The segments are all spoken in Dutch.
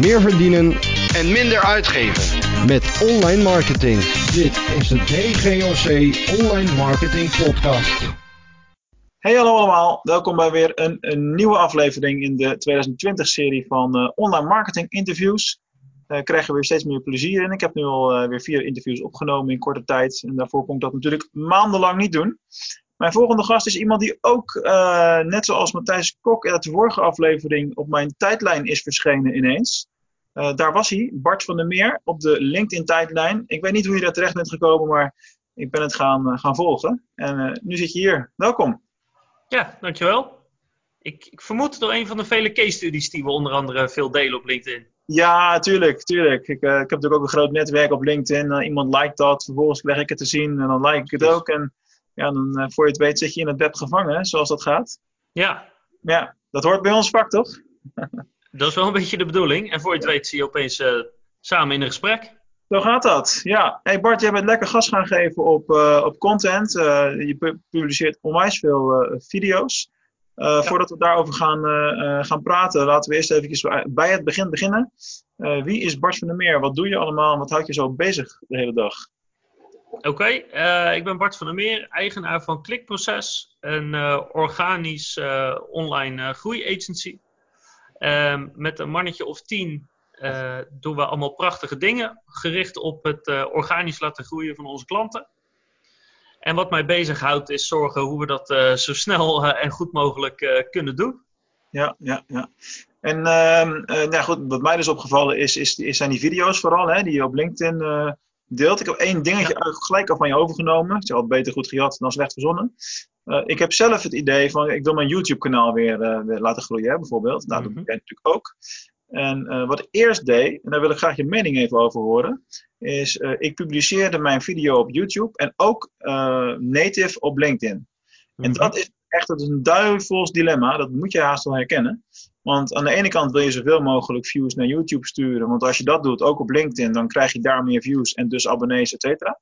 meer verdienen en minder uitgeven. met online marketing. Dit is de DGOC Online Marketing Podcast. Hey hallo allemaal, welkom bij weer een, een nieuwe aflevering in de 2020-serie van eh, Online Marketing Interviews. Daar krijgen we weer steeds meer plezier in. Ik heb nu al eh, weer vier interviews opgenomen in korte tijd en daarvoor kon ik dat natuurlijk maandenlang niet doen. Mijn volgende gast is iemand die ook, eh, net zoals Matthijs Kok uit de vorige aflevering, op mijn tijdlijn is verschenen ineens. Eh, daar was hij, Bart van der Meer, op de LinkedIn-tijdlijn. Ik weet niet hoe je daar terecht bent gekomen, maar ik ben het gaan, eh, gaan volgen. En eh, nu zit je hier. Welkom. Ja, dankjewel. Ik, ik vermoed door een van de vele case studies die we onder andere veel delen op LinkedIn. Ja, tuurlijk, tuurlijk. Ik, ik heb natuurlijk ook een groot netwerk op LinkedIn. Iemand liked dat, vervolgens leg ik het te zien en dan like ik het ook. En ja, dan voor je het weet zit je in het web gevangen, zoals dat gaat. Ja, Ja, dat hoort bij ons vak, toch? dat is wel een beetje de bedoeling. En voor je het weet zie je opeens eh, samen in een gesprek. Zo gaat dat. Ja. Hey Bart, jij bent lekker gas gaan geven op, eh, op content. Eh, je pu- publiceert onwijs veel video's. Voordat we daarover gaan, gaan praten, laten we eerst even bij het begin beginnen. Wie is Bart van der Meer? Wat doe je allemaal? Wat houdt je zo bezig de hele dag? Oké, ik ben Bart van der Meer, eigenaar van Klikproces, een organisch online groeiagency. Ehm, met een mannetje of tien eh, doen we allemaal prachtige dingen, gericht op het eh, organisch laten groeien van onze klanten. En wat mij bezighoudt is zorgen hoe we dat eh, zo snel en goed mogelijk kunnen doen. Ja, ja, ja. En ehm, eh, nou goed, wat mij dus opgevallen is, is, is zijn die video's vooral, hè, die je op LinkedIn deelt. Ik heb één dingetje gelijk al van je overgenomen. Ik zeg altijd beter goed gejat dan slecht verzonnen. Eh, ik heb zelf het idee van, ik wil mijn YouTube-kanaal weer, eh, weer laten groeien, hè, bijvoorbeeld. Nou, dat Mhm. doe jij natuurlijk ook. En eh, wat ik eerst deed, en daar wil ik graag je mening even over horen, is ik publiceerde mijn video op YouTube en ook native op LinkedIn. En dat is echt dat is een duivels dilemma, dat moet je haast wel herkennen. Want aan de ene kant wil je zoveel mogelijk views naar YouTube sturen, want als je dat doet, ook op LinkedIn, dan krijg je daar meer views en dus abonnees, et cetera.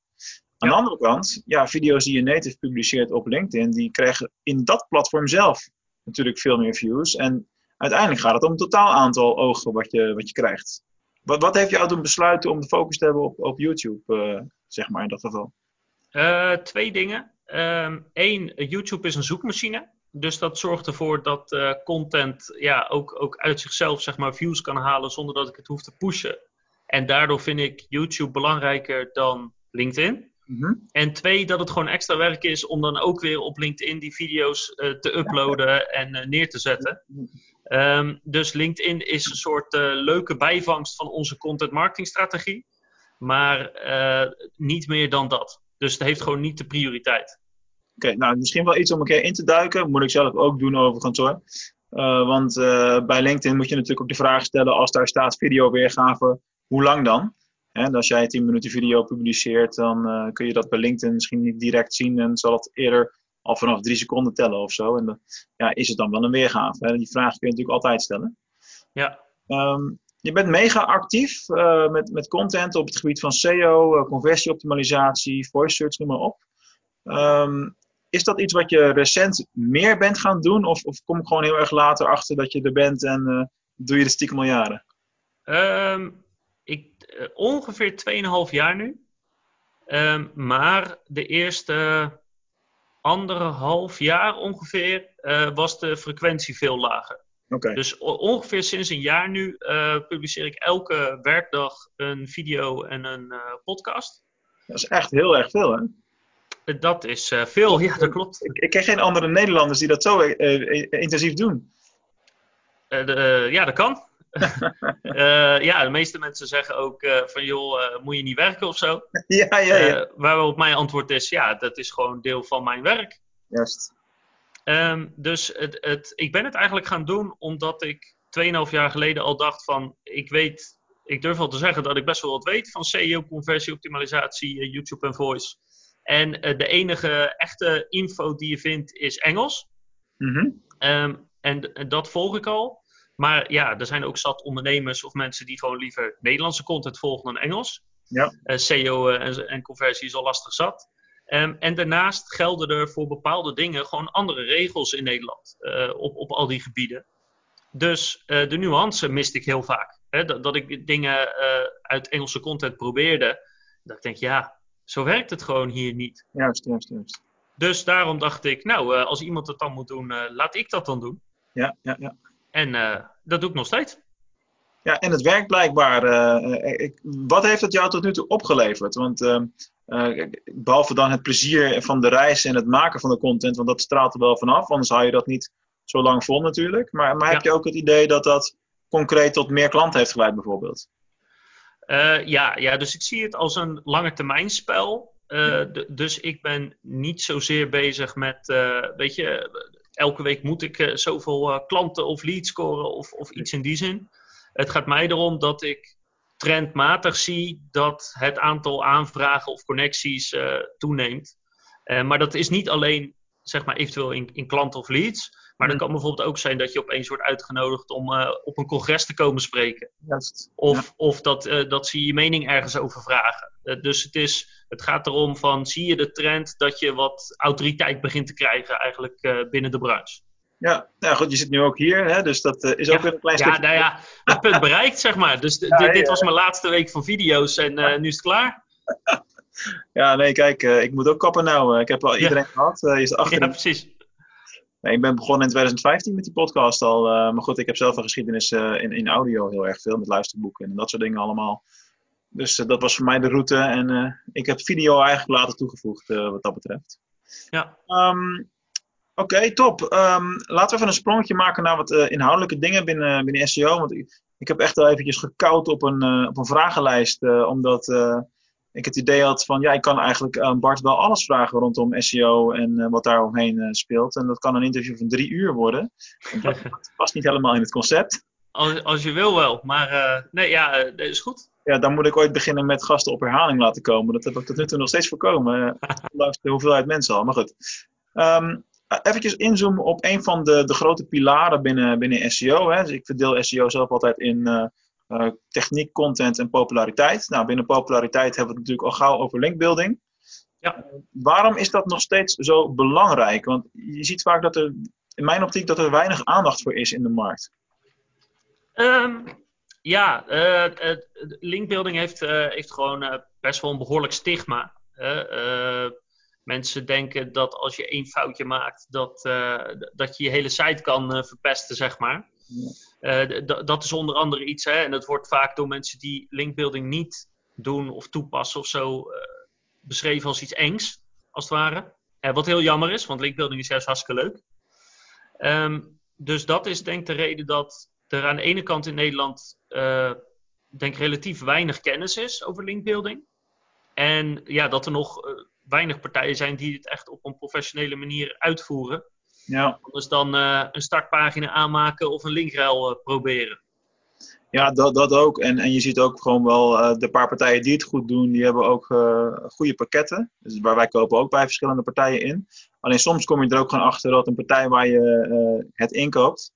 Aan de andere kant, ja, video's die je native publiceert op LinkedIn, die krijgen in dat platform zelf natuurlijk veel meer views. En uiteindelijk gaat het om het totaal aantal ogen wat je, wat je krijgt. Wat, wat heeft jou toen besluiten om de focus te hebben op, op YouTube, eh, zeg maar in dat geval? Eh, twee dingen. Eén, YouTube is een zoekmachine. Dus dat zorgt ervoor dat eh, content ja, ook, ook uit zichzelf zeg maar, views kan halen zonder dat ik het hoef te pushen. En daardoor vind ik YouTube belangrijker dan LinkedIn. Mhm. En twee, dat het gewoon extra werk is om dan ook weer op LinkedIn die video's eh, te uploaden en eh, neer te zetten. Ehm, dus LinkedIn is een soort eh, leuke bijvangst van onze content marketing strategie. Maar niet meer dan dat. Dus het heeft gewoon niet de prioriteit. Oké, nou misschien wel iets om een keer in te duiken. Moet ik zelf ook doen overigens hoor. Want bij LinkedIn moet je natuurlijk ook de vraag stellen als daar staat videoweergave, hoe lang dan? En als jij 10 minuten video publiceert, dan eh, kun je dat bij LinkedIn misschien niet direct zien en zal het eerder al vanaf drie seconden tellen of zo. En dan ja, is het dan wel een weergave? Hè? Die vraag kun je natuurlijk altijd stellen. Ja. Ehm, je bent mega actief eh, met, met content op het gebied van SEO, eh, conversieoptimalisatie, voice search, noem maar op. Ehm, is dat iets wat je recent meer bent gaan doen? Of, of kom ik gewoon heel erg later achter dat je er bent en doe je het stiekem al jaren? Ehm, eh, ongeveer 2,5 jaar nu. Ehm, maar de eerste anderhalf jaar ongeveer eh, was de frequentie veel lager. Dus ongeveer sinds een jaar nu eh, publiceer ik elke werkdag een video en een eh, podcast. dat is echt heel erg veel hè? Eh, Dat is eh, veel, ja, dat klopt. Ik, ik ken geen andere Nederlanders die dat zo eh, eh, intensief doen. Eh, de- eh, ja, dat kan. Eh, ja, de meeste mensen zeggen ook eh, van joh, eh, moet je niet werken of zo? ja, ja, ja. Waarop mijn antwoord is, ja, dat is gewoon deel van mijn werk. Juist. Ehm, dus het, het, ik ben het eigenlijk gaan doen omdat ik 2,5 jaar geleden al dacht van, ik weet, ik durf wel te zeggen dat ik best wel wat weet van SEO, conversieoptimalisatie, YouTube en voice. En de enige echte info die je vindt is Engels. Mhm. Ehm, en, en dat volg ik al. Maar ja, er zijn ook zat ondernemers of mensen die gewoon liever Nederlandse content volgen dan Engels. Ja. Eh, SEO eh, en, en conversie is al lastig zat. Ehm, en daarnaast gelden er voor bepaalde dingen gewoon andere regels in Nederland eh, op, op al die gebieden. Dus de nuance miste ik heel vaak. hè, dat, dat ik dingen uit Engelse content probeerde. Dat ik denk, ja, zo werkt het gewoon hier niet. Juist, juist, juist. Dus daarom dacht ik, nou, als iemand het dan moet doen, laat ik dat dan doen. Ja, ja, ja. En eh, dat doe ik nog steeds. Ja, en het werkt blijkbaar. eh, ik, wat heeft het jou tot nu toe opgeleverd? Want ehm, eh, behalve dan het plezier van de reis en het maken van de content, want dat straalt er wel vanaf, anders hou je dat niet zo lang vol natuurlijk. Maar, maar heb Ja. je ook het idee dat dat concreet tot meer klanten heeft geleid bijvoorbeeld? Eh, ja, ja, dus ik zie het als een lange termijn spel. Eh, dus ik ben niet zozeer bezig met, eh, weet je, elke week moet ik eh, zoveel eh, klanten of leads scoren of, of iets in die zin. Het gaat mij erom dat ik trendmatig zie dat het aantal aanvragen of connecties eh, toeneemt. Maar dat is niet alleen, zeg maar, eventueel in, in klanten of leads. Maar dat kan bijvoorbeeld ook zijn dat je opeens wordt uitgenodigd om op een congres te komen spreken. Of, of dat, dat ze je mening ergens over vragen. Eh, dus het, is, het gaat erom van, zie je de trend dat je wat autoriteit begint te krijgen eigenlijk eh, binnen de branche. Ja, nou goed, je zit nu ook hier, hè, dus dat eh, is ook Ja, weer een klein Ja, nou ja, het punt bereikt zeg maar. Dus Ja, dit, ja. was mijn laatste week van video's en nu is het klaar. Ja, nee, kijk, ik moet ook kappen nou. Ik heb al iedereen gehad. Eh, je is achter Ja, precies. Nee, ik ben begonnen in 2015 met die podcast al. maar goed, ik heb zelf een geschiedenis in, in audio heel erg veel. Met luisterboeken en dat soort dingen allemaal. Dus eh, dat was voor mij de route. En eh, ik heb video eigenlijk later toegevoegd eh, wat dat betreft. Ja. Ehm, Oké, top. Ehm, laten we even een sprongetje maken naar wat inhoudelijke dingen binnen, binnen SEO. Want ik, ik heb echt wel eventjes gekoud op een, op een vragenlijst. omdat ik het idee had van, ja, ik kan eigenlijk aan Bart wel alles vragen rondom SEO en wat daar omheen speelt. En dat kan een interview van drie uur worden. En dat, dat past niet helemaal in het concept. Als, als je wil wel, maar eh, nee, ja, eh, dat is goed. Ja, dan moet ik ooit beginnen met gasten op herhaling laten komen. Dat heb ik tot nu toe nog steeds voorkomen. eh, ondanks de hoeveelheid mensen al. Maar goed. Ehm eventjes inzoomen op een van de, de grote pilaren binnen, binnen SEO. Hè. Dus ik verdeel SEO zelf altijd in eh, eh, techniek, content en populariteit. Nou, binnen populariteit hebben we het natuurlijk al gauw over linkbuilding. Ja. Waarom is dat nog steeds zo belangrijk? Want je ziet vaak dat er, in mijn optiek, dat er weinig aandacht voor is in de markt. Ehm, ja, eh, linkbuilding heeft, eh, heeft gewoon eh, best wel een behoorlijk stigma. Mensen denken dat als je één foutje maakt, dat, dat je je hele site kan verpesten, zeg maar. Dat is onder andere iets, hè, en dat wordt vaak door mensen die linkbuilding niet doen of toepassen of zo beschreven als iets engs, als het ware. Wat heel jammer is, want linkbuilding is juist hartstikke leuk. Ehm, dus dat is denk ik de reden dat er aan de ene kant in Nederland eh, denk ik relatief weinig kennis is over linkbuilding. En ja, dat er nog eh, weinig partijen zijn die het echt op een professionele manier uitvoeren. Ja. Anders dan eh, een startpagina aanmaken of een linkruil proberen. Ja, dat, dat ook. En, en je ziet ook gewoon wel de paar partijen die het goed doen, die hebben ook goede pakketten. Dus waar wij kopen ook bij verschillende partijen in. Alleen soms kom je er ook gewoon achter dat een partij waar je het inkoopt,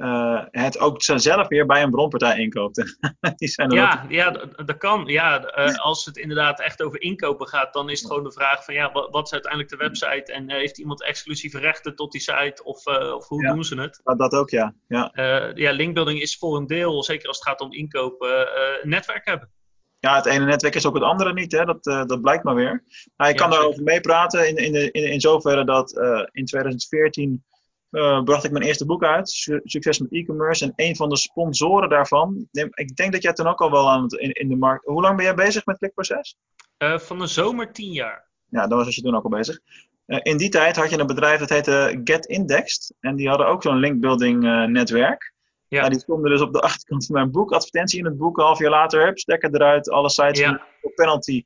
eh, het ook zelf weer bij een bronpartij inkoopt. die zijn er ook- Ja, ja dat kan. Ja, eh, als het inderdaad echt over inkopen gaat, dan is het gewoon de vraag van ja, wat, wat is uiteindelijk de website en eh, heeft iemand exclusieve rechten tot die site of, of hoe Ja. doen ze het? dat, ook, ja. ja. Ja, linkbuilding is voor een deel, zeker als het gaat om inkopen, een netwerk hebben. Ja, het ene netwerk is ook het andere niet, hè? Dat, dat blijkt maar weer. Nou, ik Ja, kan daarover meepraten in, in, de- in, in zoverre dat in 2014 eh, bracht ik mijn eerste boek uit, Su- Succes met e-commerce. En een van de sponsoren daarvan, ik denk dat jij toen ook al wel aan het, in, in de markt... Hoe lang ben jij bezig met klikproces? Eh, van de zomer tien jaar. Ja, dan was je toen ook al bezig. Eh, in die tijd had je een bedrijf dat heette Get Indexed. En die hadden ook zo'n linkbuilding netwerk. Ja. Die stonden dus op de achterkant van mijn boek. Advertentie in het boek, een half jaar later, hup, stekker eruit, alle sites Ja. voor penalty.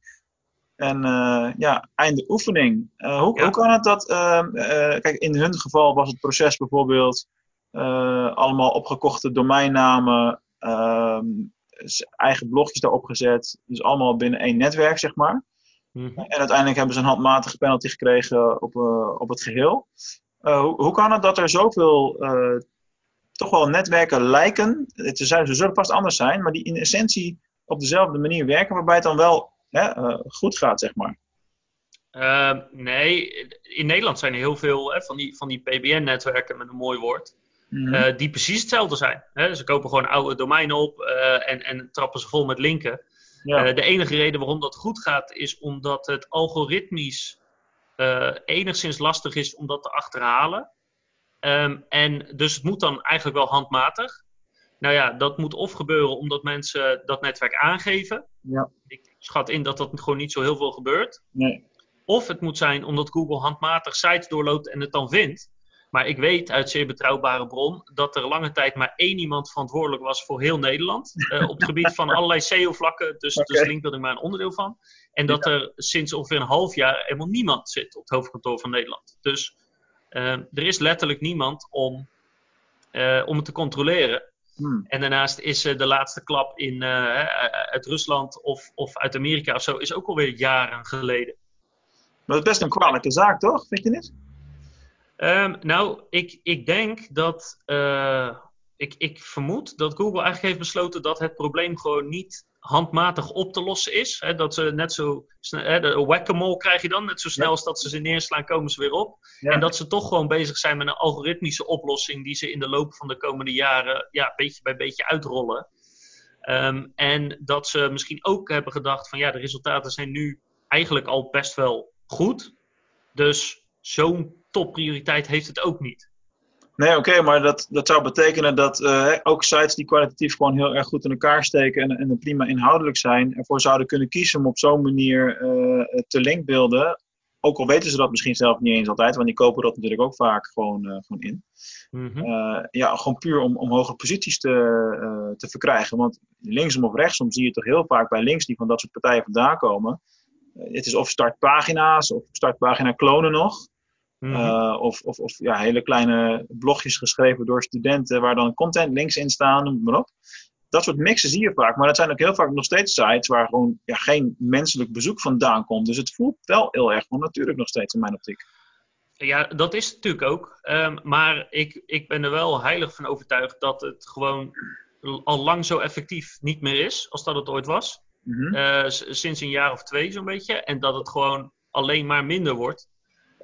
En eh, ja, einde oefening. Eh, hoe, Ja. hoe kan het dat, ehm, eh, kijk, in hun geval was het proces bijvoorbeeld allemaal opgekochte domeinnamen, ehm, eigen blogjes daarop gezet. Dus allemaal binnen één netwerk, zeg maar. Mhm. En uiteindelijk hebben ze een handmatige penalty gekregen op, op het geheel. Eh, hoe, hoe kan het dat er zoveel toch wel netwerken lijken? Het, ze zullen vast anders zijn, maar die in essentie op dezelfde manier werken, waarbij het dan wel hè, eh, goed gaat, zeg maar. Eh, nee, in Nederland zijn er heel veel hè, van die, van die PBN-netwerken met een mooi woord. Mhm. eh, die precies hetzelfde zijn. Hè? Ze kopen gewoon oude domeinen op eh, en, en trappen ze vol met linken. ja. De enige reden waarom dat goed gaat, is omdat het algoritmisch enigszins lastig is om dat te achterhalen. Ehm, en dus het moet dan eigenlijk wel handmatig. Nou ja, dat moet of gebeuren omdat mensen dat netwerk aangeven. Ja. Ik schat in dat dat gewoon niet zo heel veel gebeurt. nee. Of het moet zijn omdat Google handmatig sites doorloopt en het dan vindt. Maar ik weet uit zeer betrouwbare bron dat er lange tijd maar één iemand verantwoordelijk was voor heel Nederland. eh, op het gebied van allerlei SEO-vlakken. Dus, Oké. dus linkbuilding maar een onderdeel van. En dat er sinds ongeveer een half jaar helemaal niemand zit op het hoofdkantoor van Nederland. Dus eh, er is letterlijk niemand om, eh, om het te controleren. Hmm. En daarnaast is eh, de laatste klap in, eh, uit Rusland of, of uit Amerika of zo, is ook alweer jaren geleden. Maar dat is best een kwalijke zaak, toch? Vind je niet? Ehm, nou, ik, ik denk dat. Ik, ik vermoed dat Google eigenlijk heeft besloten dat het probleem gewoon niet handmatig op te lossen is. Hè, dat ze net zo snel. Whack-a-mole krijg je dan. Net zo snel Ja. als dat ze ze neerslaan, komen ze weer op. Ja. En dat ze toch gewoon bezig zijn met een algoritmische oplossing. die ze in de loop van de komende jaren. ja, beetje bij beetje uitrollen. Ehm, en dat ze misschien ook hebben gedacht: van ja, de resultaten zijn nu eigenlijk al best wel goed. Dus zo'n topprioriteit heeft het ook niet. Nee, oké, maar dat, dat zou betekenen dat eh, ook sites die kwalitatief gewoon heel erg goed in elkaar steken en, en prima inhoudelijk zijn, ervoor zouden kunnen kiezen om op zo'n manier eh, te linkbeelden. Ook al weten ze dat misschien zelf niet eens altijd, want die kopen dat natuurlijk ook vaak gewoon, eh, gewoon in. Mhm. Ja, gewoon puur om, om hogere posities te, te verkrijgen. Want linksom of rechtsom zie je toch heel vaak bij links die van dat soort partijen vandaan komen. Het is of startpagina's of startpagina klonen nog. Mhm. Uh, of of, of ja, hele kleine blogjes geschreven door studenten waar dan content links in staan, noem maar op. Dat soort mixen zie je vaak, maar dat zijn ook heel vaak nog steeds sites waar gewoon ja, geen menselijk bezoek vandaan komt. Dus het voelt wel heel erg onnatuurlijk nog steeds in mijn optiek. Ja, dat is natuurlijk ook. Ehm, maar ik, ik ben er wel heilig van overtuigd dat het gewoon al lang zo effectief niet meer is als dat het ooit was. Mhm. Eh, sinds een jaar of twee zo'n beetje. En dat het gewoon alleen maar minder wordt.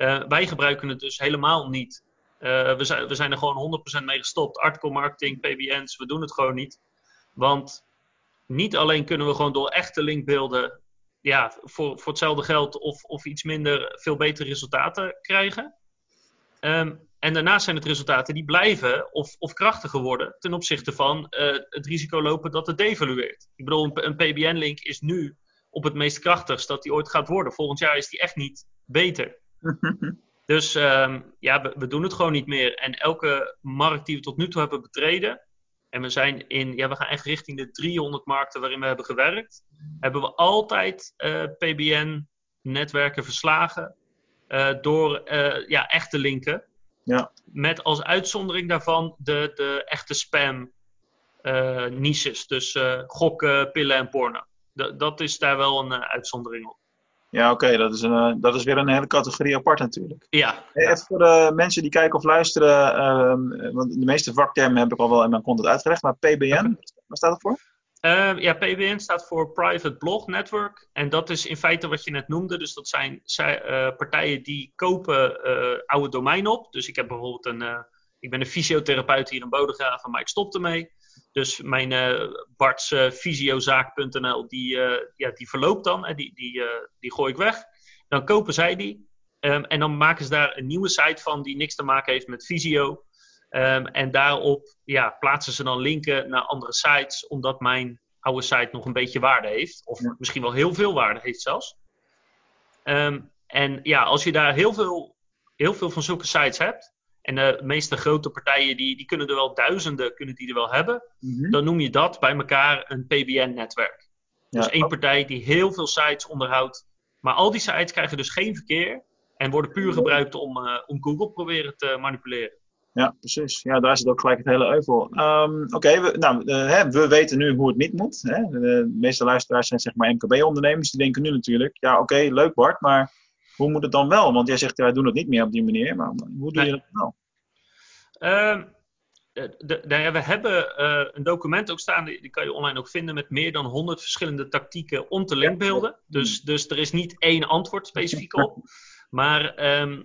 Eh, wij gebruiken het dus helemaal niet. Eh, we, zijn, we zijn er gewoon 100% mee gestopt. Article marketing, PBN's, we doen het gewoon niet. Want niet alleen kunnen we gewoon door echte linkbeelden ja, voor, voor hetzelfde geld of, of iets minder veel betere resultaten krijgen. Ehm, en daarnaast zijn het resultaten die blijven of, of krachtiger worden ten opzichte van eh, het risico lopen dat het devalueert. Ik bedoel, een, een PBN-link is nu op het meest krachtigst dat die ooit gaat worden. Volgend jaar is die echt niet beter. Dus ehm, ja, we, we doen het gewoon niet meer. En elke markt die we tot nu toe hebben betreden, en we zijn in, ja, we gaan echt richting de 300 markten waarin we hebben gewerkt, hebben we altijd eh, PBN-netwerken verslagen eh, door eh, ja, echte linken. Ja. Met als uitzondering daarvan de, de echte spam niches. Dus gokken, pillen en porno. D- dat is daar wel een uitzondering op. Ja, oké, dat, is een, eh, dat is weer een hele categorie apart natuurlijk. Ja, Hey, Even voor de mensen die kijken of luisteren, ehm, want de meeste vaktermen heb ik al wel in mijn content uitgelegd, maar PBN, waar staat het voor? Ehm, ja, PBN staat voor Private Blog Network. En dat is in feite wat je net noemde. Dus dat zijn zij- eh, partijen die kopen eh, oude domeinen op. Dus ik heb bijvoorbeeld een. ik ben een fysiotherapeut hier in Bodegraven, maar ik stop ermee. Dus mijn eh Bart's eh, fysiozaak.nl, die, eh, ja, die verloopt dan. En die, die, die gooi ik weg. Dan kopen zij die. Ehm, en dan maken ze daar een nieuwe site van die niks te maken heeft met fysio. Ehm, en daarop ja, plaatsen ze dan linken naar andere sites, omdat mijn oude site nog een beetje waarde heeft. Of Ja. misschien wel heel veel waarde heeft zelfs. Ehm, en ja, als je daar heel veel, heel veel van zulke sites hebt, en de meeste grote partijen die, die kunnen er wel duizenden kunnen die er wel hebben, Mhm. dan noem je dat bij elkaar een PBN-netwerk. Dus Ja. één partij die heel veel sites onderhoudt. Maar al die sites krijgen dus geen verkeer en worden puur gebruikt om, eh, om Google proberen te manipuleren. Ja, precies. Ja, daar zit ook gelijk het hele euvel. Ehm, Oké, we, nou, eh, we weten nu hoe het niet moet. Hè. De, de meeste luisteraars zijn zeg maar MKB-ondernemers. Die denken nu natuurlijk, ja oké, leuk Bart, maar hoe moet het dan wel? Want jij zegt, wij doen het niet meer op die manier. Maar hoe doe je dat wel? Ehm, de, de- ja, we hebben eh, een document ook staan, die, die kan je online ook vinden, met meer dan 100 verschillende tactieken om te linkbeelden. Dus, dus er is niet één antwoord specifiek op. Maar ehm,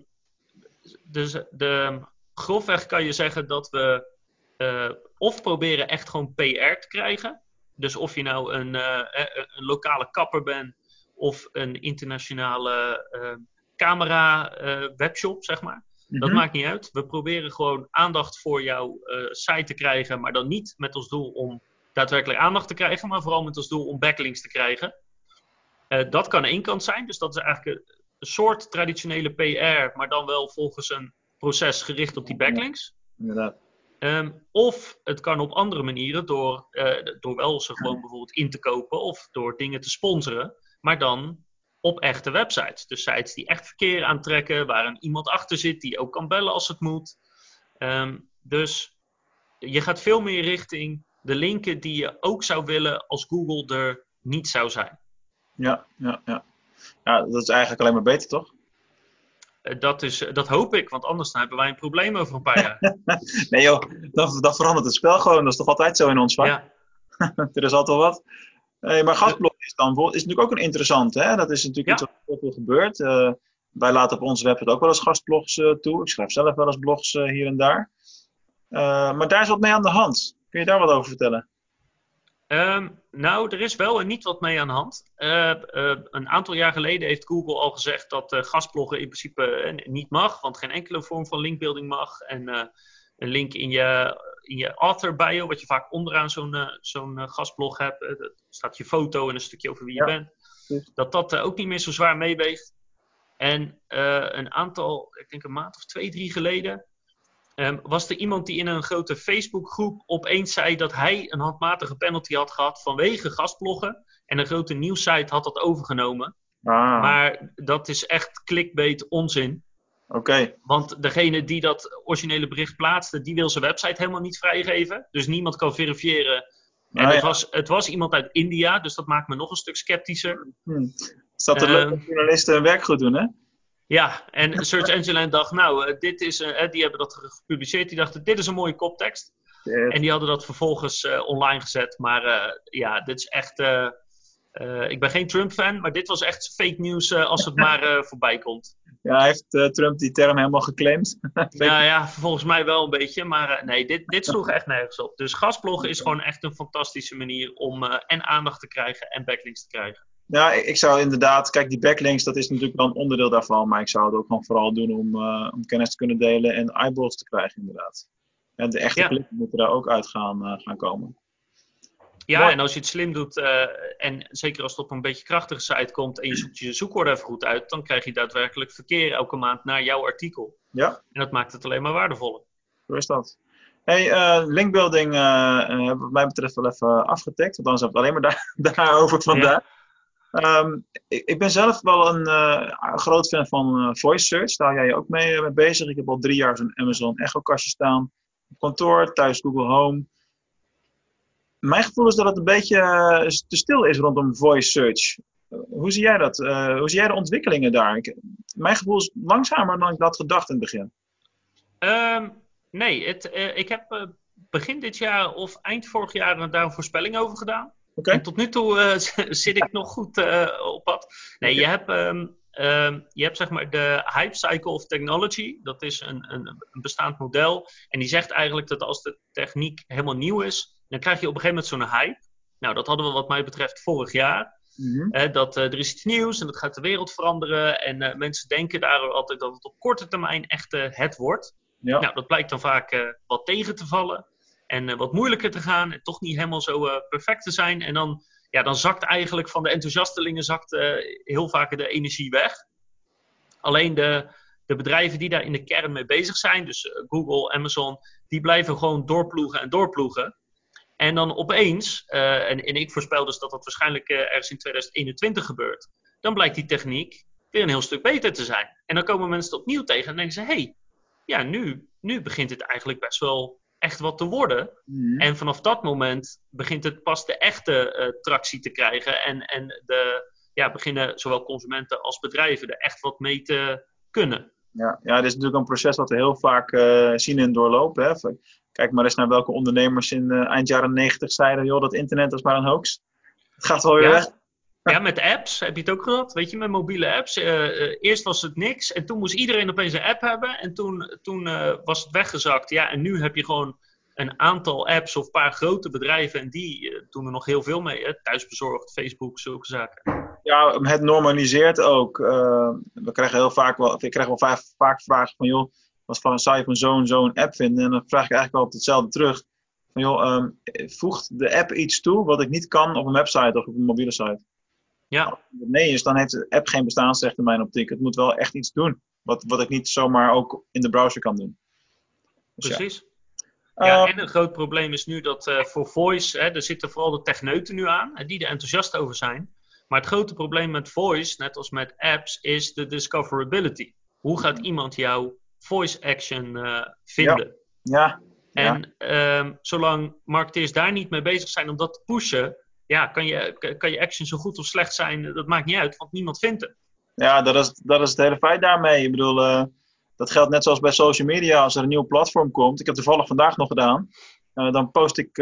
dus de, grofweg kan je zeggen dat we eh, of proberen echt gewoon PR te krijgen. Dus of je nou een, eh, eh, een lokale kapper bent of een internationale eh, camera eh, webshop, zeg maar. Dat Mhm. maakt niet uit. We proberen gewoon aandacht voor jouw eh, site te krijgen, maar dan niet met als doel om daadwerkelijk aandacht te krijgen, maar vooral met als doel om backlinks te krijgen. Eh, dat kan één kant zijn, dus dat is eigenlijk een, een soort traditionele PR, maar dan wel volgens een proces gericht op die backlinks. Inderdaad. Ehm, of het kan op andere manieren door, door wel ze gewoon bijvoorbeeld in te kopen of door dingen te sponsoren, maar dan op echte websites. Dus sites die echt verkeer aantrekken, waar een iemand achter zit die ook kan bellen als het moet. Ehm, dus je gaat veel meer richting de linken die je ook zou willen als Google er niet zou zijn. Ja, ja, ja. Ja, dat is eigenlijk alleen maar beter, toch? Eh, dat, is, dat hoop ik, want anders hebben wij een probleem over een paar jaar. Nee joh, dan verandert het spel gewoon. Dat is toch altijd zo in ons vak? ja. er is altijd wel wat. Maar gastblog is dan is natuurlijk ook een interessante. Hè? Dat is natuurlijk Ja. iets wat heel veel gebeurt. Eh, wij laten op onze website ook wel eens gastblogs eh, toe. Ik schrijf zelf wel eens blogs eh, hier en daar. Maar daar is wat mee aan de hand. Kun je daar wat over vertellen? Ehm, nou, er is wel en niet wat mee aan de hand. Een aantal jaar geleden heeft Google al gezegd dat gastbloggen in principe niet mag, want geen enkele vorm van linkbuilding mag. En een link in je, in je author bio, wat je vaak onderaan zo'n zo'n gastblog hebt, staat je foto en een stukje over wie Ja, je bent, dat dat eh, ook niet meer zo zwaar meeweegt. En eh, een aantal, ik denk een maand of twee, drie geleden, Ehm, was er iemand die in een grote Facebookgroep opeens zei dat hij een handmatige penalty had gehad vanwege gastbloggen. En een grote nieuwssite had dat overgenomen. Ah, Maar dat is echt clickbait onzin. oké. Want degene die dat originele bericht plaatste, die wil zijn website helemaal niet vrijgeven. Dus niemand kan verifiëren. En Ah, het, ja. was, het was iemand uit India, dus dat maakt me nog een stuk sceptischer. Hm. Staat er leuk Ehm, dat journalisten hun werk goed doen, hè? Ja, en Search Engine Land dacht, nou, eh, dit is, eh, die hebben dat gepubliceerd. Die dachten, dit is een mooie koptekst. En die hadden dat vervolgens eh, online gezet. Maar ja, dit is echt. Eh, ik ben geen Trump-fan, maar dit was echt fake news eh, als het maar eh, voorbij komt. Ja, heeft Trump die term helemaal geclaimd? Nou ja, volgens mij wel een beetje. Maar nee, dit, dit sloeg echt nergens op. Dus gastbloggen is gewoon echt een fantastische manier om en aandacht te krijgen en backlinks te krijgen. Ja, ik, zou inderdaad, kijk, die backlinks, dat is natuurlijk wel een onderdeel daarvan. Maar ik zou het ook gewoon vooral doen om, om kennis te kunnen delen en eyeballs te krijgen, inderdaad. En de echte Ja. klikken moeten daar ook uit gaan, gaan komen. Ja, Mooi. en als je het slim doet, eh, en zeker als het op een beetje krachtige site komt en je zoekt je zoekwoord even goed uit, dan krijg je daadwerkelijk verkeer elke maand naar jouw artikel. Ja, En dat maakt het alleen maar waardevoller. zo is dat. Hey, eh, linkbuilding hebben we wat mij betreft wel even afgetikt. Want anders hebben we het alleen maar daar, daarover vandaag. Ehm, ik, ik ben zelf wel een groot fan van voice search. Daar jij je ook mee, mee bezig. Ik heb al drie jaar zo'n Amazon Echo kastje staan. Op kantoor, thuis Google Home. Mijn gevoel is dat het een beetje eh, te stil is rondom voice search. Hoe zie jij dat? Eh, hoe zie jij de ontwikkelingen daar? Ik, mijn gevoel is langzamer dan ik had gedacht in het begin. Ehm, nee, het, eh, ik heb begin dit jaar of eind vorig jaar daar een voorspelling over gedaan. Oké? En tot nu toe zit ik nog goed op pad. Nee, je hebt, ehm, ehm, je hebt zeg maar de Hype Cycle of Technology. Dat is een, een, een bestaand model. En die zegt eigenlijk dat als de techniek helemaal nieuw is, dan krijg je op een gegeven moment zo'n hype. Nou, dat hadden we wat mij betreft vorig jaar. Mhm. Dat eh, er is iets nieuws en dat gaat de wereld veranderen. En eh, mensen denken daar altijd dat het op korte termijn echt eh, het wordt. Ja. Nou, dat blijkt dan vaak wat tegen te vallen. En wat moeilijker te gaan. En toch niet helemaal zo perfect te zijn. En dan, ja, dan zakt eigenlijk van de enthousiastelingen zakt, heel vaak de energie weg. Alleen de, de bedrijven die daar in de kern mee bezig zijn, dus Google, Amazon, die blijven gewoon doorploegen en doorploegen. En dan opeens, eh, en, en ik voorspel dus dat dat waarschijnlijk eh, ergens in 2021 gebeurt, dan blijkt die techniek weer een heel stuk beter te zijn. En dan komen mensen het opnieuw tegen en denken ze: hé, hey, ja, nu, nu begint het eigenlijk best wel echt wat te worden. Mhm. En vanaf dat moment begint het pas de echte eh, tractie te krijgen. En, en de, ja, beginnen zowel consumenten als bedrijven er echt wat mee te kunnen. Ja, ja, dit is natuurlijk een proces wat we heel vaak eh, zien en doorlopen. Hè. Kijk maar eens naar welke ondernemers in eh, eind jaren negentig zeiden: joh, dat internet is maar een hoax. Het gaat wel weer Ja. weg. Ja, met apps heb je het ook gehad. Weet je, met mobiele apps. Eh, eh, eerst was het niks en toen moest iedereen opeens een app hebben. En toen, toen was het weggezakt. Ja, en nu heb je gewoon een aantal apps of een paar grote bedrijven en die uh, doen er nog heel veel mee. Hè? Thuisbezorgd, Facebook, zulke zaken. Ja, het normaliseert ook. Uh, we krijgen heel vaak wel, ik krijg wel vaak, vaak vragen van joh, wat van, zou je van zo'n zo'n app vinden? En dan vraag ik eigenlijk wel op hetzelfde terug. Van joh, um, voegt de app iets toe wat ik niet kan op een website of op een mobiele site? Ja. Nee is, dan heeft de app geen bestaansrecht in mijn optiek. Het moet wel echt iets doen. Wat, wat ik niet zomaar ook in de browser kan doen. Dus Precies. Ja. ja, en een groot probleem is nu dat uh, voor voice, hè, er zitten vooral de techneuten nu aan, die er enthousiast over zijn. Maar het grote probleem met voice, net als met apps, is de discoverability. Hoe gaat iemand jouw voice action uh, vinden? Ja. ja. En. Um, zolang marketeers daar niet mee bezig zijn om dat te pushen, ja, kan, je, kan je action zo goed of slecht zijn, dat maakt niet uit, want niemand vindt het. Ja, dat is, dat is het hele feit daarmee. Ik bedoel, uh, dat geldt net zoals bij social media. Als er een nieuw platform komt, ik heb toevallig vandaag nog gedaan, uh, dan post ik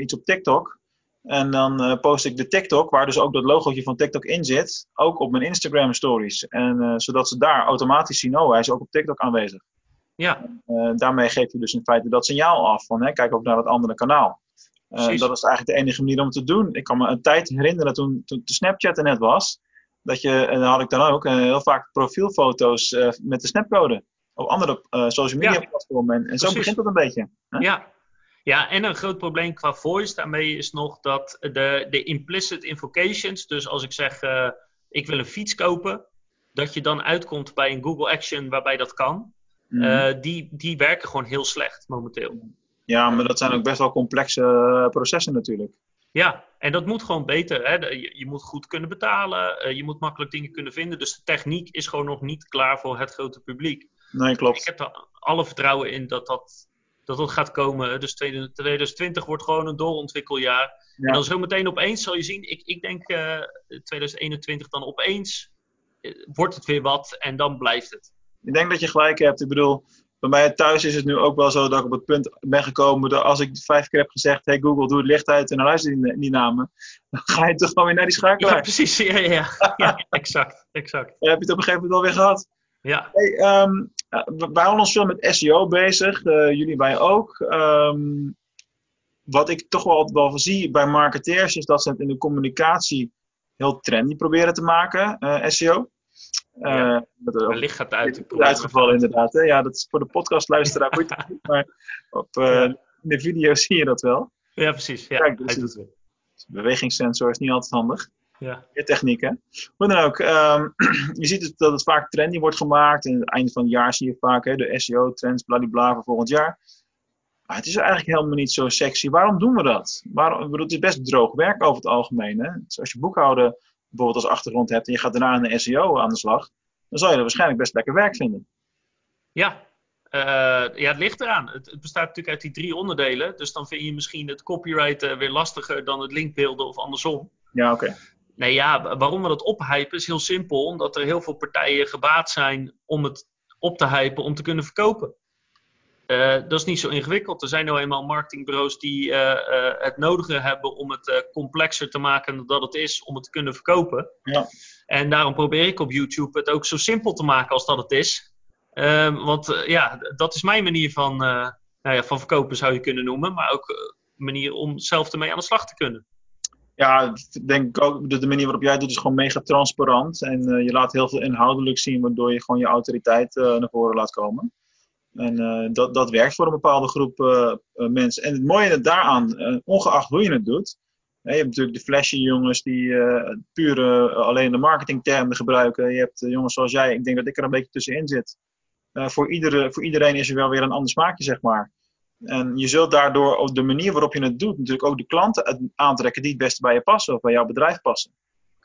iets op TikTok. En dan post ik de TikTok, waar dus ook dat logootje van TikTok in zit, ook op mijn Instagram stories. En zodat ze daar automatisch zien, oh, hij is ook op TikTok aanwezig. Ja. daarmee geef je dus in feite dat signaal af van, hè, kijk ook naar het andere kanaal. Uh, dat is eigenlijk de enige manier om het te doen. Ik kan me een tijd herinneren toen, toen de Snapchat er net was. Dat je, en dan had ik dan ook uh, heel vaak profielfoto's met de snapcode. Op andere social media ja. platformen. En, en zo begint dat een beetje. Hè? Ja. Ja, en een groot probleem qua voice daarmee is nog dat de, de implicit invocations. Dus als ik zeg, ik wil een fiets kopen. Dat je dan uitkomt bij een Google Action waarbij dat kan. Mm. die, die werken gewoon heel slecht momenteel. Ja, maar dat zijn ook best wel complexe uh, processen natuurlijk. Ja, en dat moet gewoon beter. Hè? Je, je moet goed kunnen betalen, uh, je moet makkelijk dingen kunnen vinden. Dus de techniek is gewoon nog niet klaar voor het grote publiek. Nee, klopt. Ik heb er alle vertrouwen in dat dat, dat, dat gaat komen. Dus 2020 wordt gewoon een doorontwikkeljaar. Ja. En dan zometeen opeens zal je zien, ik, ik denk uh, 2021 dan opeens wordt het weer wat en dan blijft het. Ik denk dat je gelijk hebt. Ik bedoel, bij mij thuis is het nu ook wel zo dat ik op het punt ben gekomen dat als ik vijf keer heb gezegd: Hey Google, doe het licht uit en dan luister je die, die namen, dan ga je toch gewoon weer naar die schakelaar. Ja, precies. Ja, ja, ja. exact. exact. heb je het op een gegeven moment alweer gehad? Ja. Hey, um, wij houden ons veel met SEO bezig, uh, jullie bij ook. Um, wat ik toch wel, wel zie bij marketeers is dat ze het in de communicatie heel trendy proberen te maken, uh, SEO. Ja, uh, dat licht gaat uit. Uitgevallen inderdaad. Hè? Ja, dat is voor de podcastluisteraar niet, maar op uh, ja. de video zie je dat wel. Ja, precies. Ja, Kijk, dus het. Bewegingssensor is niet altijd handig. Ja. Je techniek, hè? Hoe dan ook, um, je ziet het, dat het vaak trendy wordt gemaakt. En het einde van het jaar zie je vaak hè, de SEO-trends, bladibla voor volgend jaar. Maar het is eigenlijk helemaal niet zo sexy. Waarom doen we dat? Waarom, bedoel, het is best droog werk over het algemeen. Hè? Dus als je boekhouden bijvoorbeeld als achtergrond hebt en je gaat daarna in de SEO aan de slag, dan zal je er waarschijnlijk best lekker werk vinden. Ja, uh, ja, het ligt eraan. Het, het, bestaat natuurlijk uit die drie onderdelen. Dus dan vind je misschien het copyrighten weer lastiger dan het linkbeelden of andersom. Ja, oké. Okay. Nee, ja, waarom we dat ophypen is heel simpel. Omdat er heel veel partijen gebaat zijn om het op te hypen om te kunnen verkopen. Uh, dat is niet zo ingewikkeld. Er zijn nou eenmaal marketingbureaus die uh, uh, het nodige hebben om het complexer te maken dan dat het is om het te kunnen verkopen. Ja. En daarom probeer ik op YouTube het ook zo simpel te maken als dat het is. Ehm, want ja, dat is mijn manier van, nou ja, van verkopen zou je kunnen noemen. Maar ook een manier om zelf ermee aan de slag te kunnen. Ja, ik denk ook de, manier waarop jij het doet is gewoon mega transparant. En je laat heel veel inhoudelijk zien waardoor je gewoon je autoriteit naar voren laat komen. En uh, dat, dat werkt voor een bepaalde groep mensen. En het mooie daaraan, ongeacht hoe je het doet. je hebt natuurlijk de flashy jongens die puur alleen de marketingtermen gebruiken. Je hebt jongens zoals jij, ik denk dat ik er een beetje tussenin zit. voor, iedere, voor iedereen is er wel weer een ander smaakje, zeg maar. En je zult daardoor op de manier waarop je het doet, natuurlijk ook de klanten aantrekken die het beste bij je passen of bij jouw bedrijf passen.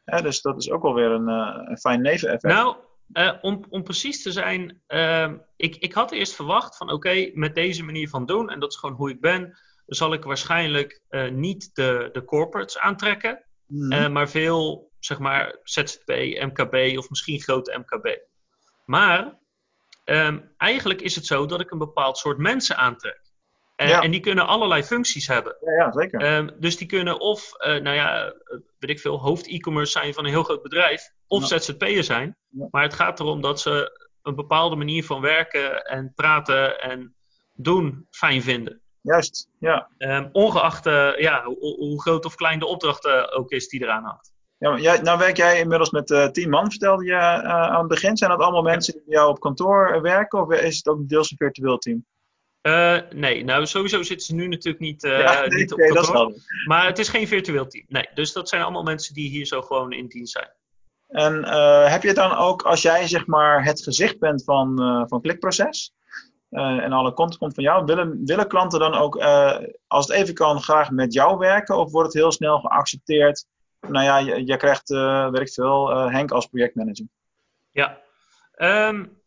dus dat is ook wel weer een, een fijn neveneffect. Nou, uh, om, om precies te zijn, uh, ik, ik had eerst verwacht van oké, met deze manier van doen, en dat is gewoon hoe ik ben, zal ik waarschijnlijk uh, niet de, de corporates aantrekken, mm. maar veel, zeg maar, ZZP, MKB of misschien grote MKB. Maar um, eigenlijk is het zo dat ik een bepaald soort mensen aantrek. En, ja. en die kunnen allerlei functies hebben. Ja, ja zeker. Um, dus die kunnen of, uh, nou ja, weet ik veel, hoofd-e-commerce zijn van een heel groot bedrijf, of ja. ZZP'er zijn. Ja. Maar het gaat erom dat ze een bepaalde manier van werken en praten en doen fijn vinden. Juist, ja. Ehm, ongeacht eh, ja, hoe, hoe, groot of klein de opdracht ook is die eraan hangt. Ja, jij, nou werk jij inmiddels met uh, tien man, vertelde je aan het begin. Zijn dat allemaal mensen die bij jou op kantoor werken of is het ook deels een virtueel team? Nee, nou sowieso zitten ze nu natuurlijk niet, ja, niet op kantoor. Maar het is geen virtueel team. Nee, dus dat zijn allemaal mensen die hier zo gewoon in dienst zijn. En heb je dan ook, als jij zeg maar het gezicht bent van, van klikproces, en alle content komt van jou. Willen, willen klanten dan ook, als het even kan, graag met jou werken? Of wordt het heel snel geaccepteerd? Nou ja, je, je krijgt, ik veel, Henk als projectmanager. Ja, um,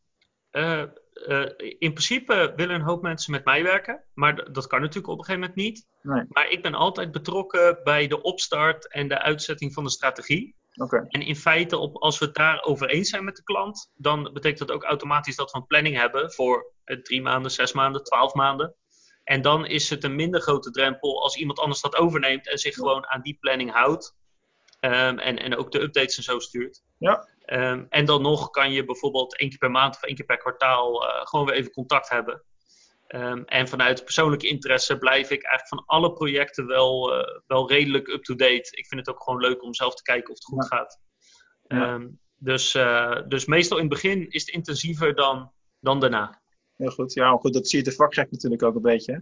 in principe willen een hoop mensen met mij werken. Maar dat kan natuurlijk op een gegeven moment niet. Nee. Maar ik ben altijd betrokken bij de opstart en de uitzetting van de strategie. Okay. En in feite, op, als we het daarover eens zijn met de klant, dan betekent dat ook automatisch dat we een planning hebben voor drie maanden, zes maanden, twaalf maanden. En dan is het een minder grote drempel als iemand anders dat overneemt en zich gewoon aan die planning houdt. Um, en, en ook de updates en zo stuurt. Ja. Um, en dan nog kan je bijvoorbeeld één keer per maand of één keer per kwartaal uh, gewoon weer even contact hebben. Um, en vanuit persoonlijke interesse blijf ik eigenlijk van alle projecten wel, uh, wel redelijk up-to-date. Ik vind het ook gewoon leuk om zelf te kijken of het goed ja. gaat. Ja. Dus, uh, dus meestal in het begin is het intensiever dan, dan daarna. Heel goed. Ja, goed, dat zie je de vakgek natuurlijk ook een beetje. Hè?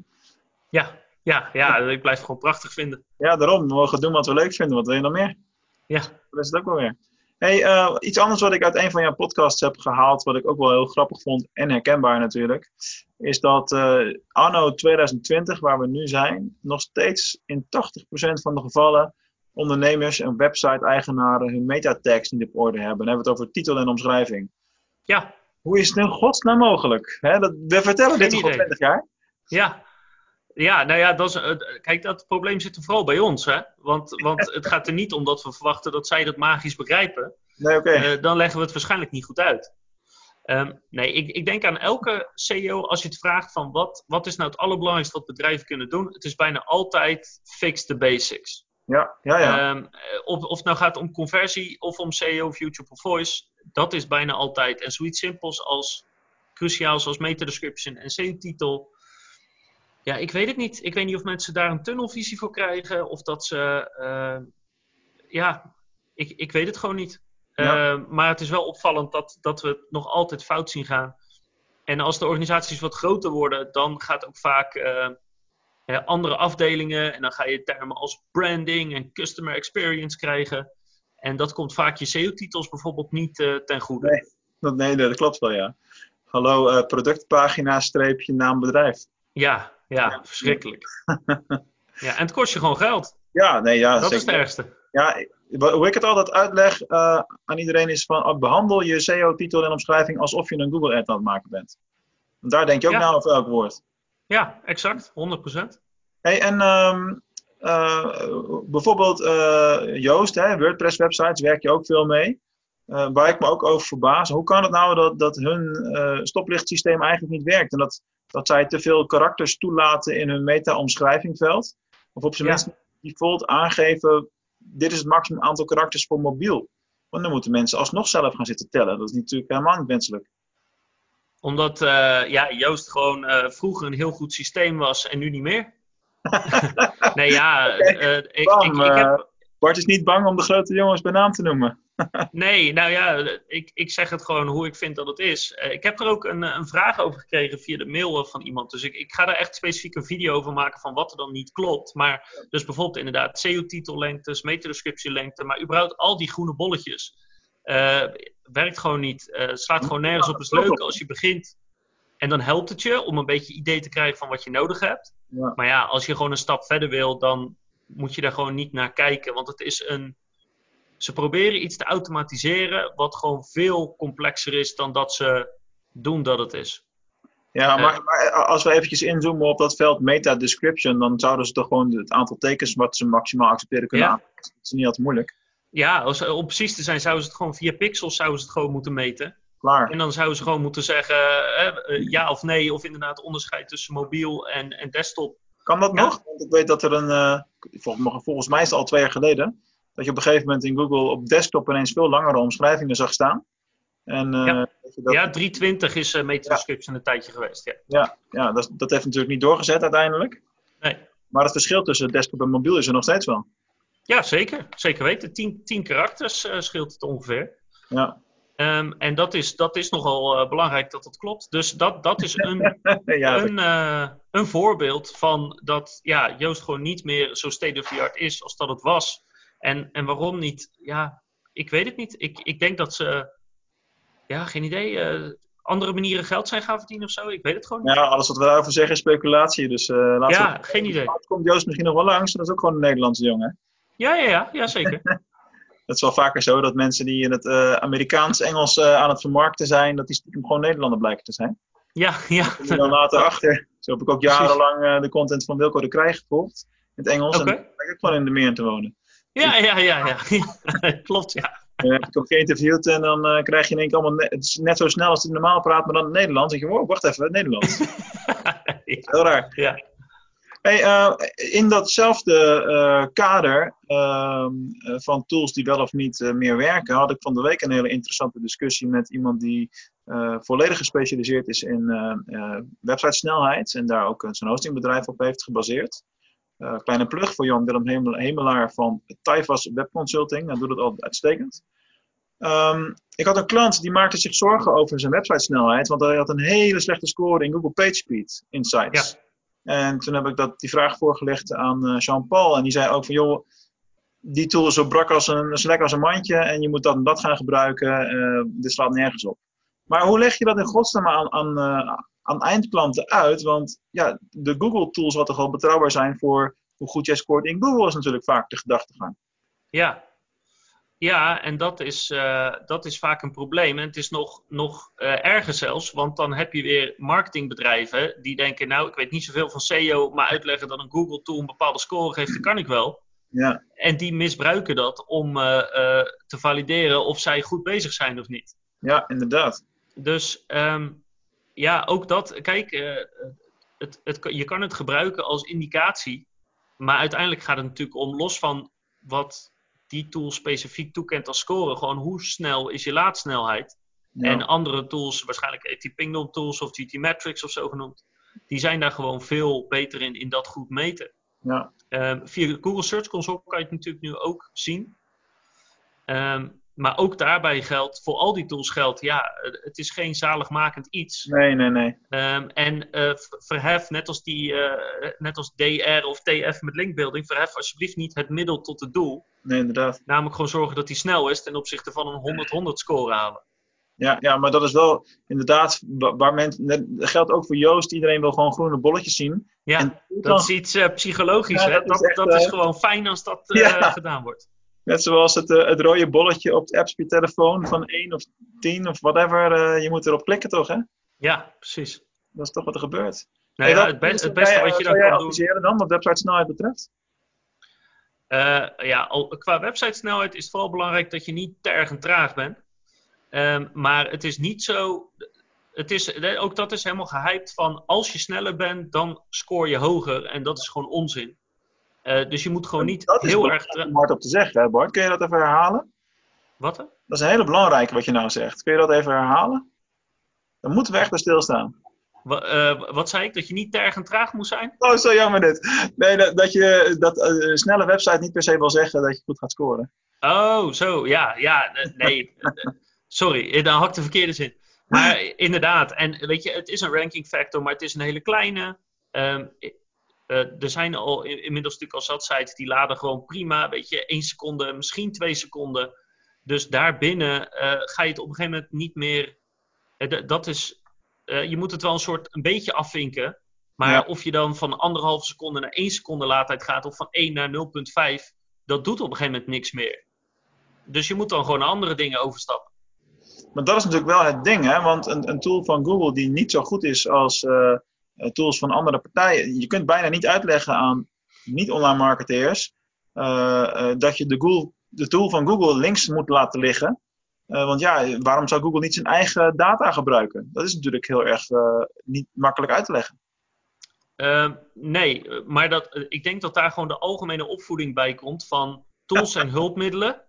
Ja, ja, ja, ik blijf het gewoon prachtig vinden. Ja, daarom. We mogen doen wat we leuk vinden. Wat wil je nog meer? Ja. Dat is het ook wel weer. Hey, uh, iets anders wat ik uit een van jouw podcasts heb gehaald, wat ik ook wel heel grappig vond en herkenbaar natuurlijk, is dat uh, anno 2020, waar we nu zijn, nog steeds in 80% van de gevallen ondernemers en website-eigenaren hun metatags niet op orde hebben. Dan hebben we het over titel en omschrijving. Ja. Hoe is het in godsnaam mogelijk? Hè, dat, we vertellen Geen dit al 20 jaar. Ja. Ja, nou ja, dat is, uh, kijk, dat probleem zit er vooral bij ons. Hè? Want, want het gaat er niet om dat we verwachten dat zij dat magisch begrijpen. Nee, oké. Okay. Uh, dan leggen we het waarschijnlijk niet goed uit. Um, nee, ik, ik, denk aan elke CEO als je het vraagt van wat, wat is nou het allerbelangrijkste wat bedrijven kunnen doen. Het is bijna altijd fix the basics. Ja, ja, ja. Um, of, of het nou gaat om conversie of om SEO of YouTube of Voice. Dat is bijna altijd. En zoiets simpels als cruciaal zoals meta-description en SEO-titel. Ja, ik weet het niet. Ik weet niet of mensen daar een tunnelvisie voor krijgen. Of dat ze... Uh, ja, ik, ik weet het gewoon niet. Ja. Uh, maar het is wel opvallend dat, dat we het nog altijd fout zien gaan. En als de organisaties wat groter worden, dan gaat ook vaak uh, uh, andere afdelingen. En dan ga je termen als branding en customer experience krijgen. En dat komt vaak je SEO-titels bijvoorbeeld niet ten goede. Nee, dat, nee, dat klopt wel, ja. Hallo, uh, productpagina, streepje, naam, bedrijf. Ja, ja, verschrikkelijk. ja, en het kost je gewoon geld. Ja, nee, ja. Dat zeker. is het ergste. Ja, hoe ik het altijd uitleg uh, aan iedereen is van uh, behandel je SEO-titel en omschrijving alsof je een Google-ad aan het maken bent. Want daar denk je ook ja. na over elk woord. Ja, exact, 100%. Hey, en um, uh, bijvoorbeeld Joost, hè, WordPress-websites, werk je ook veel mee. waar ik me ook over verbaas. Hoe kan het nou dat, dat hun stoplichtsysteem eigenlijk niet werkt? En dat, dat zij te veel karakters toelaten in hun meta-omschrijvingveld? Of op zijn Ja. minst default aangeven dit is het maximum aantal karakters voor mobiel. Want dan moeten mensen alsnog zelf gaan zitten tellen. Dat is natuurlijk helemaal niet wenselijk. Omdat uh, ja, Joost gewoon uh, vroeger een heel goed systeem was en nu niet meer. nee, ja, uh, ik, ik, ik, ik heb... Bart is niet bang om de grote jongens bij naam te noemen. Nee, nou ja, ik, ik zeg het gewoon hoe ik vind dat het is. Uh, ik heb er ook een, een vraag over gekregen via de mail van iemand. Dus ik, ik ga daar echt specifiek een video over maken van wat er dan niet klopt. Maar dus bijvoorbeeld inderdaad SEO-titellengtes, meta-descriptielengte, maar überhaupt al die groene bolletjes. Uh, werkt gewoon niet. Uh, slaat gewoon nergens op. Het is leuk als je begint. En dan helpt het je om een beetje idee te krijgen van wat je nodig hebt. Ja. Maar ja, als je gewoon een stap verder wil, dan moet je daar gewoon niet naar kijken. Want het is een ze proberen iets te automatiseren wat gewoon veel complexer is dan dat ze doen dat het is. Ja, maar, maar als we eventjes inzoomen op dat veld meta description, dan zouden ze toch gewoon het aantal tekens wat ze maximaal accepteren kunnen Ja. aanpassen. Dat is niet altijd moeilijk. Ja, als, om precies te zijn zouden ze het gewoon via pixels zouden ze het gewoon moeten meten. Klaar. En dan zouden ze gewoon moeten zeggen eh, eh, ja of nee, of inderdaad onderscheid tussen mobiel en, en desktop. Kan dat Ja. nog? Want ik weet dat er een, eh, vol- volgens mij is het al twee jaar geleden, dat je op een gegeven moment in Google op desktop ineens veel langere omschrijvingen zag staan. En, uh, Ja. dat, Ja, 320 is uh, MetaScripts een tijdje geweest. Ja. ja, ja, dat, dat heeft natuurlijk niet doorgezet uiteindelijk. Nee. Maar het verschil tussen desktop en mobiel is er nog steeds wel. ja, zeker. Zeker weten. 10, 10 karakters uh, scheelt het ongeveer. Ja, Um, en dat is, dat is nogal uh, belangrijk dat dat klopt. Dus dat, dat is een, ja, een, uh, een voorbeeld van dat ja, Joost gewoon niet meer zo state of the art is als dat het was. En, en waarom niet? Ja, ik weet het niet. Ik, ik denk dat ze, ja, geen idee, uh, andere manieren geld zijn gaan verdienen of zo. Ik weet het gewoon niet. ja, alles wat we daarover zeggen is speculatie. Dus uh, laten Ja, we... geen idee. komt Joost misschien nog wel langs. Dat is ook gewoon een Nederlandse jongen. Ja, ja, ja, ja zeker. Het is wel vaker zo dat mensen die in het uh, Amerikaans-Engels aan het vermarkten zijn, dat die stiekem gewoon Nederlander blijken te zijn. Ja, ja. En dan later achter. Zo heb ik ook jarenlang de content van Wilco de Krijg gevolgd. In het Engels. Oké. En blijkt ook gewoon in de meer te wonen. Ja, ja, ja, ja. ja. Klopt, ja. Heb ik ook geïnterviewd en dan uh, krijg je in één keer allemaal. Het is net zo snel als hij normaal praat, maar dan in het Nederlands. Dan denk je, wow, wacht even, Nederlands. Heel raar. Ja. Hey, uh, in datzelfde uh, kader uh, van tools die wel of niet meer werken, had ik van de week een hele interessante discussie met iemand die volledig gespecialiseerd is in websitesnelheid en daar ook zijn hostingbedrijf op heeft gebaseerd. Uh, kleine plug voor Jan Willem Hemel Hemelaar van Tyvas Web Consulting, hij doet het altijd uitstekend. Um, ik had een klant die maakte zich zorgen over zijn websitesnelheid, want hij had een hele slechte score in Google PageSpeed Insights. Ja. En toen heb ik dat, die vraag voorgelegd aan uh, Jean-Paul. En die zei ook van, joh, die tool is zo brak als een, zo lekker als een mandje. En je moet dat en dat gaan gebruiken. Uh, dit slaat nergens op. Maar hoe leg je dat in godsnaam aan, aan, aan eindklanten uit? Want ja, de Google tools wat toch wel betrouwbaar zijn voor hoe goed jij scoort in Google is natuurlijk vaak de gedachtegang. Ja, ja, en dat is, uh, dat is vaak een probleem. En het is nog, nog uh, erger zelfs, want dan heb je weer marketingbedrijven die denken, nou, ik weet niet zoveel van SEO, maar uitleggen dat een Google tool een bepaalde score geeft, dat kan ik wel. Ja. En die misbruiken dat om uh, te valideren of zij goed bezig zijn of niet. Ja, inderdaad. Dus um, ja, ook dat, kijk, het, het, je kan het gebruiken als indicatie, maar uiteindelijk gaat het natuurlijk om, los van wat die tool specifiek toekent als score. Gewoon hoe snel is je laadsnelheid. Ja. En andere tools, waarschijnlijk AT Pingdom tools of GT Metrics of zo genoemd. Die zijn daar gewoon veel beter in, in dat goed meten. Ja. Um, via Google Search Console kan je het natuurlijk nu ook zien. Um, maar ook daarbij geldt, voor al die tools geldt, ja, het is geen zaligmakend iets. Nee, nee, nee. Um, en uh, verhef, net als, die, uh, net als DR of TF met linkbuilding, verhef alsjeblieft niet het middel tot het doel. Nee, inderdaad. Namelijk gewoon zorgen dat hij snel is ten opzichte van een 100-100 score halen. Ja, ja, maar dat is wel inderdaad waar men, dat geldt ook voor Joost. Iedereen wil gewoon groene bolletjes zien. Ja, en dat dan, is iets uh, psychologisch. Ja, hè? Dat, dat, is, echt, dat is gewoon fijn als dat ja. gedaan wordt. Net zoals het, uh, het rode bolletje op de apps op je telefoon van 1 of 10 of whatever. Uh, je moet erop klikken toch, hè? Ja, precies. Dat is toch wat er gebeurt. Nou ja, het, best, het, beste wat je dan kan doen... dan wat websitesnelheid betreft? Uh, ja, al, qua websitesnelheid is het vooral belangrijk dat je niet te erg en traag bent. Um, maar het is niet zo... Het is, ook dat is helemaal gehyped van als je sneller bent, dan scoor je hoger. En dat is gewoon onzin. Uh, dus je moet gewoon niet dat heel erg... om hard op te zeggen, hè Bart? Kun je dat even herhalen? Wat? Hè? Dat is een hele belangrijke wat je nou zegt. Kun je dat even herhalen? Dan moeten we echt bij stilstaan. Wat, uh, wat zei ik? Dat je niet te erg en traag moet zijn? Oh, zo jammer dit. Nee, dat, dat je dat uh, een snelle website niet per se wil zeggen dat je goed gaat scoren. Oh, zo. Ja, ja. Nee. Sorry, dan had ik de verkeerde zin. Maar inderdaad. En weet je, het is een ranking factor, maar het is een hele kleine. Um, Uh, er zijn al inmiddels natuurlijk al zat sites die laden gewoon prima, weet je, 1 seconde, misschien 2 seconden. Dus daarbinnen uh, ga je het op een gegeven moment niet meer. Uh, dat is, je moet het wel een soort een beetje afvinken. Maar ja. of je dan van anderhalve seconde naar 1 seconde laadtijd gaat of van 1 naar 0,5, dat doet op een gegeven moment niks meer. Dus je moet dan gewoon naar andere dingen overstappen. Maar dat is natuurlijk wel het ding, hè? Want een, een tool van Google die niet zo goed is als tools van andere partijen. Je kunt bijna niet uitleggen aan niet-online marketeers uh, uh, dat je de, Google, de, tool van Google links moet laten liggen. Want ja, waarom zou Google niet zijn eigen data gebruiken? Dat is natuurlijk heel erg niet makkelijk uit te leggen. Uh, nee, maar dat, ik denk dat daar gewoon de algemene opvoeding bij komt van tools en hulpmiddelen.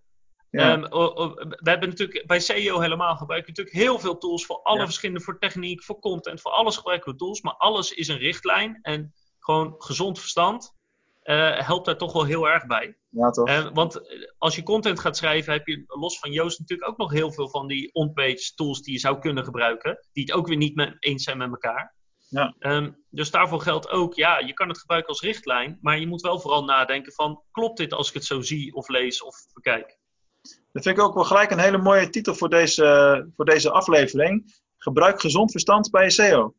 Ja. Ehm, o- we hebben natuurlijk bij SEO helemaal gebruiken we natuurlijk heel veel tools voor alle Ja. verschillende, voor techniek, voor content, voor alles gebruiken we tools. Maar alles is een richtlijn en gewoon gezond verstand eh, helpt daar toch wel heel erg bij. ja, toch? Eh, want als je content gaat schrijven, heb je los van Joost natuurlijk ook nog heel veel van die on-page tools die je zou kunnen gebruiken. Die het ook weer niet met, eens zijn met elkaar. Ja. Ehm, dus daarvoor geldt ook, ja, je kan het gebruiken als richtlijn. Maar je moet wel vooral nadenken van, klopt dit als ik het zo zie of lees of bekijk? Dat vind ik ook wel gelijk een hele mooie titel voor deze, voor deze aflevering. Gebruik gezond verstand bij je SEO. Nou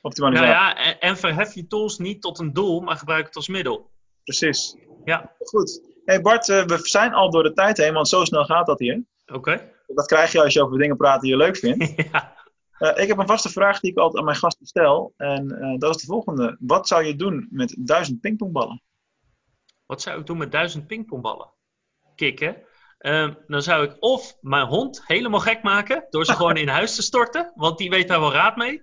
Optimalisatie. ja, en, en verhef je tools niet tot een doel, maar gebruik het als middel. Precies. Ja, Goed. Hey Bart, eh, we zijn al door de tijd heen, want zo snel gaat dat hier. oké. Dat krijg je als je over dingen praat die je leuk vindt. ja. Eh, ik heb een vaste vraag die ik altijd aan mijn gasten stel. En eh, dat is de volgende. Wat zou je doen met duizend pingpongballen? Wat zou ik doen met duizend pingpongballen? Kikken. Ehm, dan zou ik of mijn hond helemaal gek maken door ze gewoon in huis te storten, want die weet daar wel raad mee.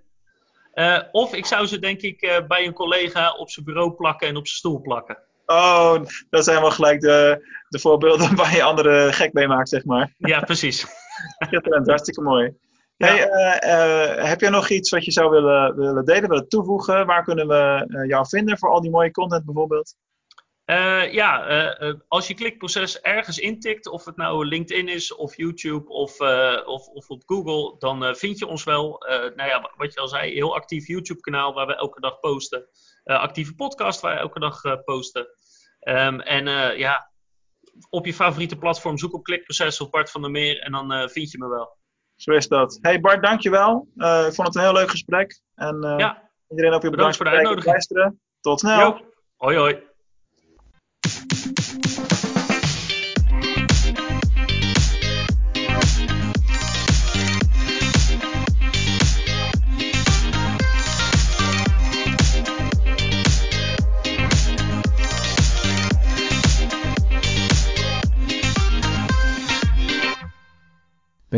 Eh, of ik zou ze denk ik eh, bij een collega op zijn bureau plakken en op zijn stoel plakken. Oh, dat zijn wel gelijk de, de voorbeelden waar je anderen gek mee maakt, zeg maar. Ja, precies. Schitterend, hartstikke mooi. Ja. Hey, eh, heb jij nog iets wat je zou willen, willen delen, willen toevoegen? Waar kunnen we jou vinden voor al die mooie content bijvoorbeeld? Eh, ja, eh, eh, als je klikproces ergens intikt, of het nou LinkedIn is, of YouTube, of, of, of op Google, dan vind je ons wel. Nou ja, wat je al zei, heel actief YouTube-kanaal waar we elke dag posten. Actieve podcast waar we elke dag posten. Ehm, en ja, op je favoriete platform zoek op klikproces of Bart van der Meer en dan vind je me wel. Zo is dat. Hey Bart, dankjewel. Ik vond het een heel leuk gesprek. En Ja, iedereen ook weer bedankt bedankt voor de uitnodiging. luisteren. Tot snel. Jo. hoi hoi.